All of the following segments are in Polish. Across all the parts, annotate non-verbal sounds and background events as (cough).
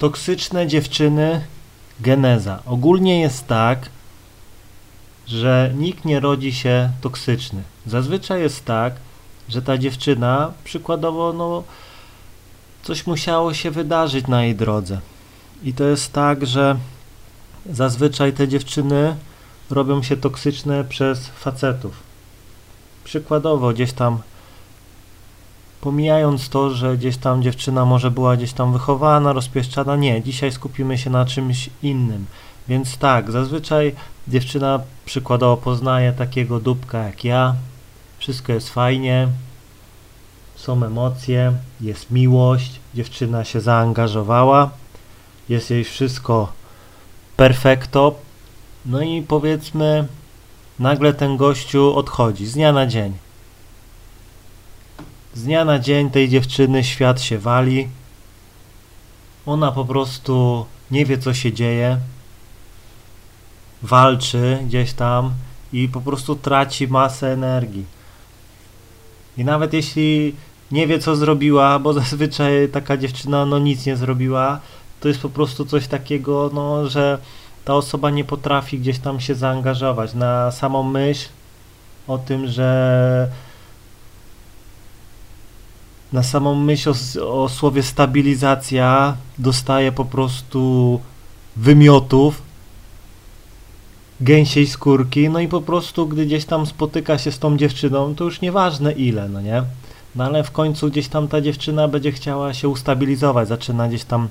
Toksyczne dziewczyny, geneza. Ogólnie jest tak, że nikt nie rodzi się toksyczny. Zazwyczaj jest tak, że ta dziewczyna, przykładowo, no, coś musiało się wydarzyć na jej drodze. I to jest tak, że zazwyczaj te dziewczyny robią się toksyczne przez facetów. Przykładowo, gdzieś tam pomijając to, że gdzieś tam dziewczyna może była gdzieś tam wychowana, rozpieszczana, nie, dzisiaj skupimy się na czymś innym. Więc tak, zazwyczaj dziewczyna przykładowo poznaje takiego dupka jak ja, wszystko jest fajnie, są emocje, jest miłość, dziewczyna się zaangażowała, jest jej wszystko perfekto, no i powiedzmy, nagle ten gościu odchodzi z dnia na dzień. Z dnia na dzień tej dziewczyny świat się wali. Ona po prostu nie wie, co się dzieje. Walczy gdzieś tam i po prostu traci masę energii. I nawet jeśli nie wie, co zrobiła, bo (laughs) zazwyczaj taka dziewczyna no nic nie zrobiła, to jest po prostu coś takiego, no, że ta osoba nie potrafi gdzieś tam się zaangażować na samą myśl o tym, że na samą myśl o, o słowie stabilizacja dostaje po prostu wymiotów gęsiej skórki, no i po prostu gdy gdzieś tam spotyka się z tą dziewczyną, to już nieważne ile, no nie? No ale w końcu gdzieś tam ta dziewczyna będzie chciała się ustabilizować, zaczyna gdzieś tam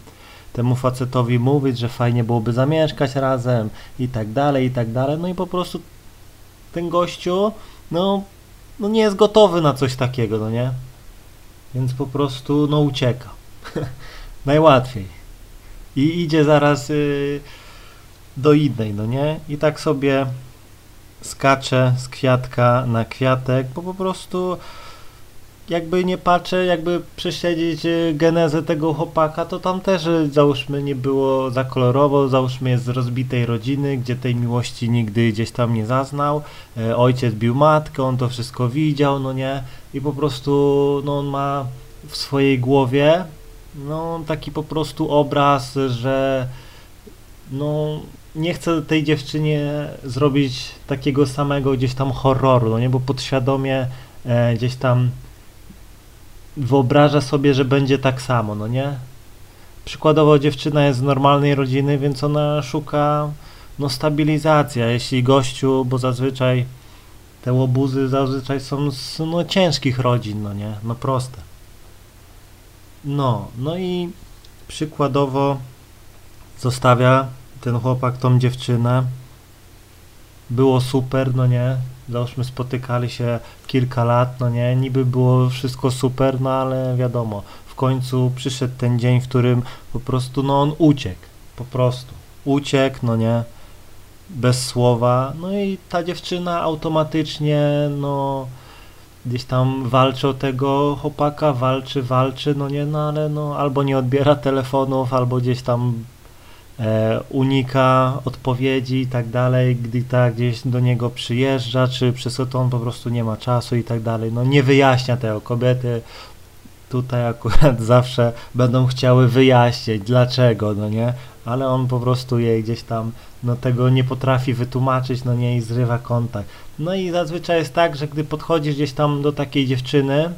temu facetowi mówić, że fajnie byłoby zamieszkać razem i tak dalej, i tak dalej, no i po prostu ten gościu, no, no nie jest gotowy na coś takiego, no nie? Więc po prostu no ucieka. (laughs) Najłatwiej. I idzie zaraz y, do innej, no nie? I tak sobie skacze z kwiatka na kwiatek, bo po prostu jakby nie patrzę, jakby prześledzić y, genezę tego chłopaka, to tam też y, załóżmy nie było za kolorowo, załóżmy jest z rozbitej rodziny, gdzie tej miłości nigdy gdzieś tam nie zaznał, e, ojciec bił matkę, on to wszystko widział, no nie, i po prostu no on ma w swojej głowie no taki po prostu obraz, że no nie chcę tej dziewczynie zrobić takiego samego gdzieś tam horroru, no nie, bo podświadomie e, gdzieś tam wyobraża sobie, że będzie tak samo, no nie? Przykładowo dziewczyna jest z normalnej rodziny, więc ona szuka no stabilizacja, jeśli gościu, bo zazwyczaj te łobuzy zazwyczaj są z no, ciężkich rodzin, no nie? No proste. No, no i przykładowo zostawia ten chłopak tą dziewczynę. Było super, no nie? Załóżmy spotykali się kilka lat, no nie? Niby było wszystko super, no ale wiadomo, w końcu przyszedł ten dzień, w którym po prostu, no on uciekł. Po prostu. Uciekł, no nie? Bez słowa. No i ta dziewczyna automatycznie, no gdzieś tam walczy o tego chłopaka, walczy, walczy, no nie, no ale no albo nie odbiera telefonów, albo gdzieś tam unika odpowiedzi i tak dalej, gdy tak gdzieś do niego przyjeżdża, czy przez to on po prostu nie ma czasu i tak dalej, no nie wyjaśnia tego, kobiety tutaj akurat (laughs) zawsze będą chciały wyjaśnić dlaczego, no nie, ale on po prostu jej gdzieś tam no tego nie potrafi wytłumaczyć, no nie i zrywa kontakt. No i zazwyczaj jest tak, że gdy podchodzisz gdzieś tam do takiej dziewczyny,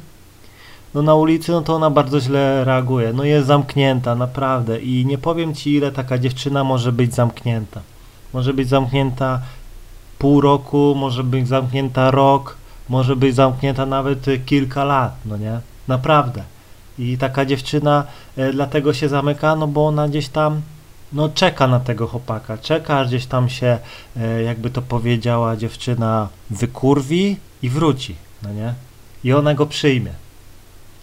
no na ulicy, no to ona bardzo źle reaguje. No jest zamknięta, naprawdę. I nie powiem ci, ile taka dziewczyna może być zamknięta. Może być zamknięta pół roku, może być zamknięta rok, może być zamknięta nawet kilka lat, no nie? Naprawdę. I taka dziewczyna e, dlatego się zamyka, no bo ona gdzieś tam no czeka na tego chłopaka, czeka, aż gdzieś tam się, e, jakby to powiedziała dziewczyna, wykurwi i wróci, no nie? I ona go przyjmie.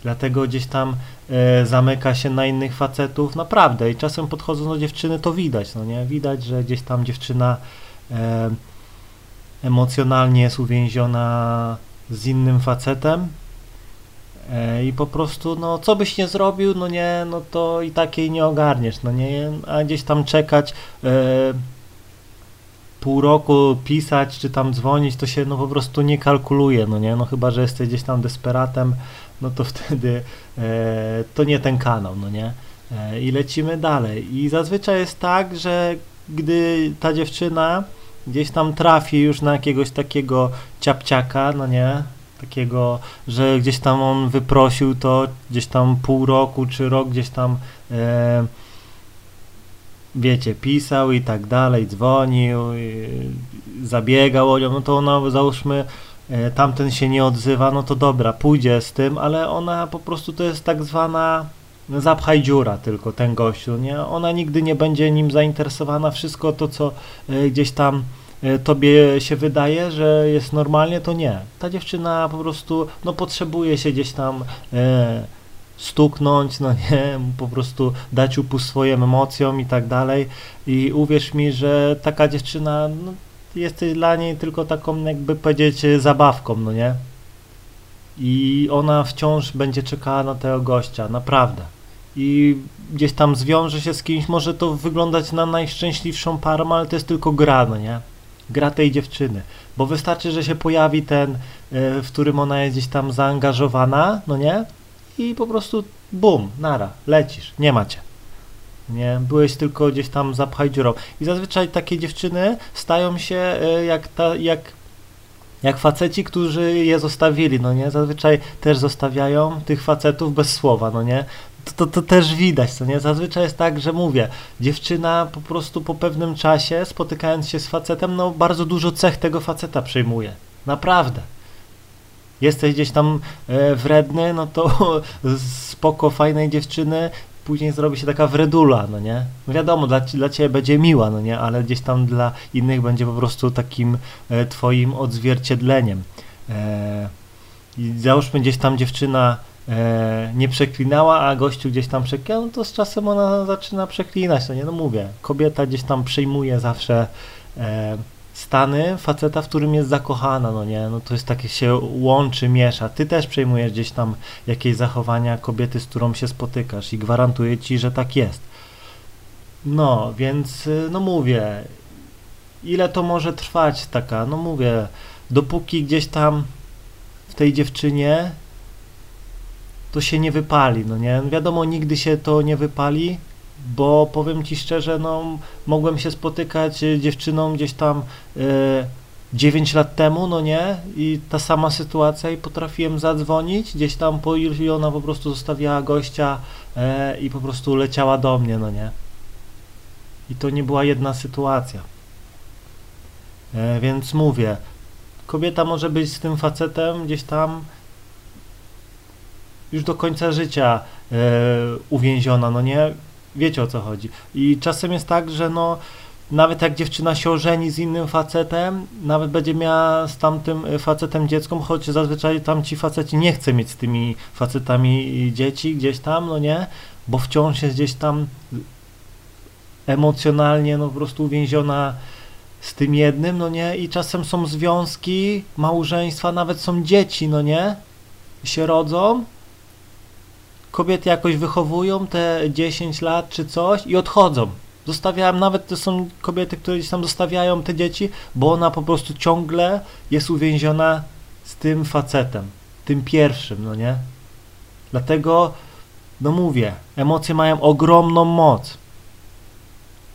Dlatego gdzieś tam e, zamyka się na innych facetów, naprawdę. I czasem podchodząc do dziewczyny, to widać, no nie? Widać, że gdzieś tam dziewczyna e, emocjonalnie jest uwięziona z innym facetem, E, I po prostu, no, co byś nie zrobił, no nie, no to i takiej nie ogarniesz, no nie, a gdzieś tam czekać e, pół roku, pisać, czy tam dzwonić, to się no po prostu nie kalkuluje, no nie, no chyba, że jesteś gdzieś tam desperatem, no to wtedy e, to nie ten kanał, no nie. e, i lecimy dalej. I zazwyczaj jest tak, że gdy ta dziewczyna gdzieś tam trafi już na jakiegoś takiego ciapciaka, no nie, takiego, że gdzieś tam on wyprosił to gdzieś tam pół roku czy rok gdzieś tam e, wiecie, pisał i tak dalej, dzwonił, zabiegał o nią, no to ona załóżmy e, tamten się nie odzywa, no to dobra, pójdzie z tym, ale ona po prostu to jest tak zwana zapchaj dziura tylko ten gościu, nie? Ona nigdy nie będzie nim zainteresowana, wszystko to, co e, gdzieś tam e, tobie się wydaje, że jest normalnie, to nie. Ta dziewczyna po prostu, no potrzebuje się gdzieś tam stuknąć, no nie, po prostu dać upust swoim emocjom i tak dalej. I uwierz mi, że taka dziewczyna no, jest dla niej tylko taką, jakby powiedzieć, zabawką, no nie? I ona wciąż będzie czekała na tego gościa, naprawdę. I gdzieś tam zwiąże się z kimś, może to wyglądać na najszczęśliwszą parę, ale to jest tylko gra, no nie? Gra tej dziewczyny. Bo wystarczy, że się pojawi ten, e, w którym ona jest gdzieś tam zaangażowana, no nie? I po prostu bum, nara, lecisz, nie macie. Nie, byłeś tylko gdzieś tam zapchaj dziurą. I zazwyczaj takie dziewczyny stają się e, jak, ta, jak, jak faceci, którzy je zostawili, no nie? Zazwyczaj też zostawiają tych facetów bez słowa, no nie? To, to, to też widać, co nie? Zazwyczaj jest tak, że mówię, dziewczyna po prostu po pewnym czasie, spotykając się z facetem, no bardzo dużo cech tego faceta przejmuje. Naprawdę jesteś gdzieś tam e, wredny, no to (laughs) spoko, fajnej dziewczyny, później zrobi się taka wredula, no nie? No wiadomo, dla, dla ciebie będzie miła, no nie? Ale gdzieś tam dla innych będzie po prostu takim e, twoim odzwierciedleniem. E, I załóżmy gdzieś tam dziewczyna e, nie przeklinała, a gościu gdzieś tam przeklinał, no to z czasem ona zaczyna przeklinać, no nie? No mówię, kobieta gdzieś tam przejmuje zawsze e, stany faceta, w którym jest zakochana, no nie, no to jest takie się łączy, miesza. Ty też przejmujesz gdzieś tam jakieś zachowania kobiety, z którą się spotykasz i gwarantuję ci, że tak jest. No, więc y, no mówię, ile to może trwać taka, no mówię, dopóki gdzieś tam w tej dziewczynie to się nie wypali, no nie, wiadomo, nigdy się to nie wypali, bo powiem Ci szczerze, no mogłem się spotykać z dziewczyną gdzieś tam e, 9 lat temu, no nie, i ta sama sytuacja i potrafiłem zadzwonić gdzieś tam po i ona po prostu zostawiała gościa e, i po prostu leciała do mnie, no nie. I to nie była jedna sytuacja. E, więc mówię, kobieta może być z tym facetem gdzieś tam już do końca życia e, uwięziona, no nie? Wiecie o co chodzi. I czasem jest tak, że no nawet jak dziewczyna się ożeni z innym facetem, nawet będzie miała z tamtym y, facetem dziecko, choć zazwyczaj tam ci faceci nie chce mieć z tymi facetami dzieci gdzieś tam, no nie, bo wciąż jest gdzieś tam emocjonalnie no po prostu uwięziona z tym jednym, no nie, i czasem są związki, małżeństwa, nawet są dzieci, no nie, się rodzą, kobiety jakoś wychowują te 10 lat czy coś i odchodzą. Zostawiałem, nawet to są kobiety, które gdzieś tam zostawiają te dzieci, bo ona po prostu ciągle jest uwięziona z tym facetem, tym pierwszym, no nie? Dlatego, no mówię, emocje mają ogromną moc.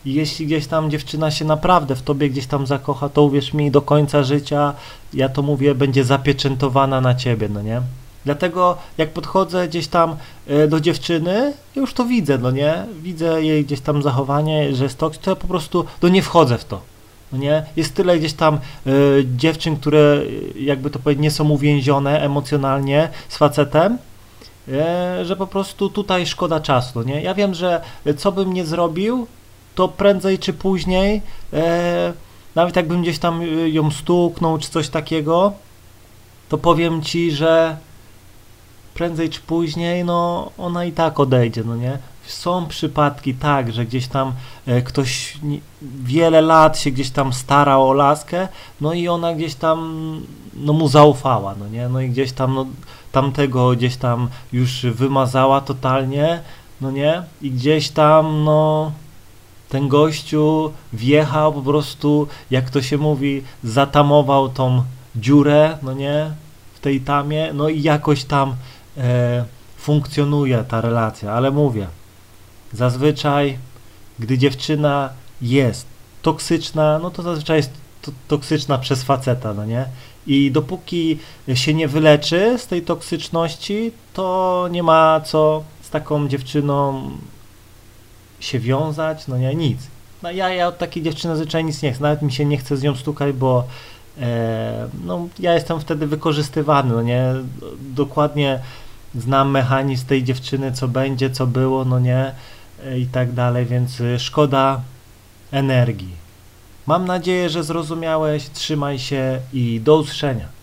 I jeśli gdzieś tam dziewczyna się naprawdę w tobie gdzieś tam zakocha, to uwierz mi, do końca życia, ja to mówię, będzie zapieczętowana na ciebie, no nie? Dlatego jak podchodzę gdzieś tam e, do dziewczyny, już to widzę, no nie? Widzę jej gdzieś tam zachowanie, że jest to, to ja po prostu no nie wchodzę w to. No nie? Jest tyle gdzieś tam y, dziewczyn, które jakby to powiedzieć nie są uwięzione emocjonalnie z facetem, y, że po prostu tutaj szkoda czasu, no nie? Ja wiem, że co bym nie zrobił, to prędzej czy później, y, nawet jakbym gdzieś tam ją stuknął czy coś takiego, to powiem ci, że prędzej czy później, no ona i tak odejdzie, no nie? Są przypadki tak, że gdzieś tam e, ktoś wiele lat się gdzieś tam starał o laskę, no i ona gdzieś tam no mu zaufała, no nie? No i gdzieś tam no, tamtego gdzieś tam już wymazała totalnie, no nie? I gdzieś tam no ten gościu wjechał po prostu, jak to się mówi, zatamował tą dziurę, no nie? W tej tamie, no i jakoś tam e, funkcjonuje ta relacja, ale mówię, Zazwyczaj, gdy dziewczyna jest toksyczna, no to zazwyczaj jest to, toksyczna przez faceta, no nie? I dopóki się nie wyleczy z tej toksyczności, to nie ma co z taką dziewczyną się wiązać, no nie, nic. No ja, ja od takiej dziewczyny zazwyczaj nic nie chcę, nawet mi się nie chce z nią stukać, bo e, no, ja jestem wtedy wykorzystywany, no nie, dokładnie znam mechanizm tej dziewczyny, co będzie, co było, no nie, e, i tak dalej, więc e, szkoda energii. Mam nadzieję, że zrozumiałeś, trzymaj się i do usłyszenia.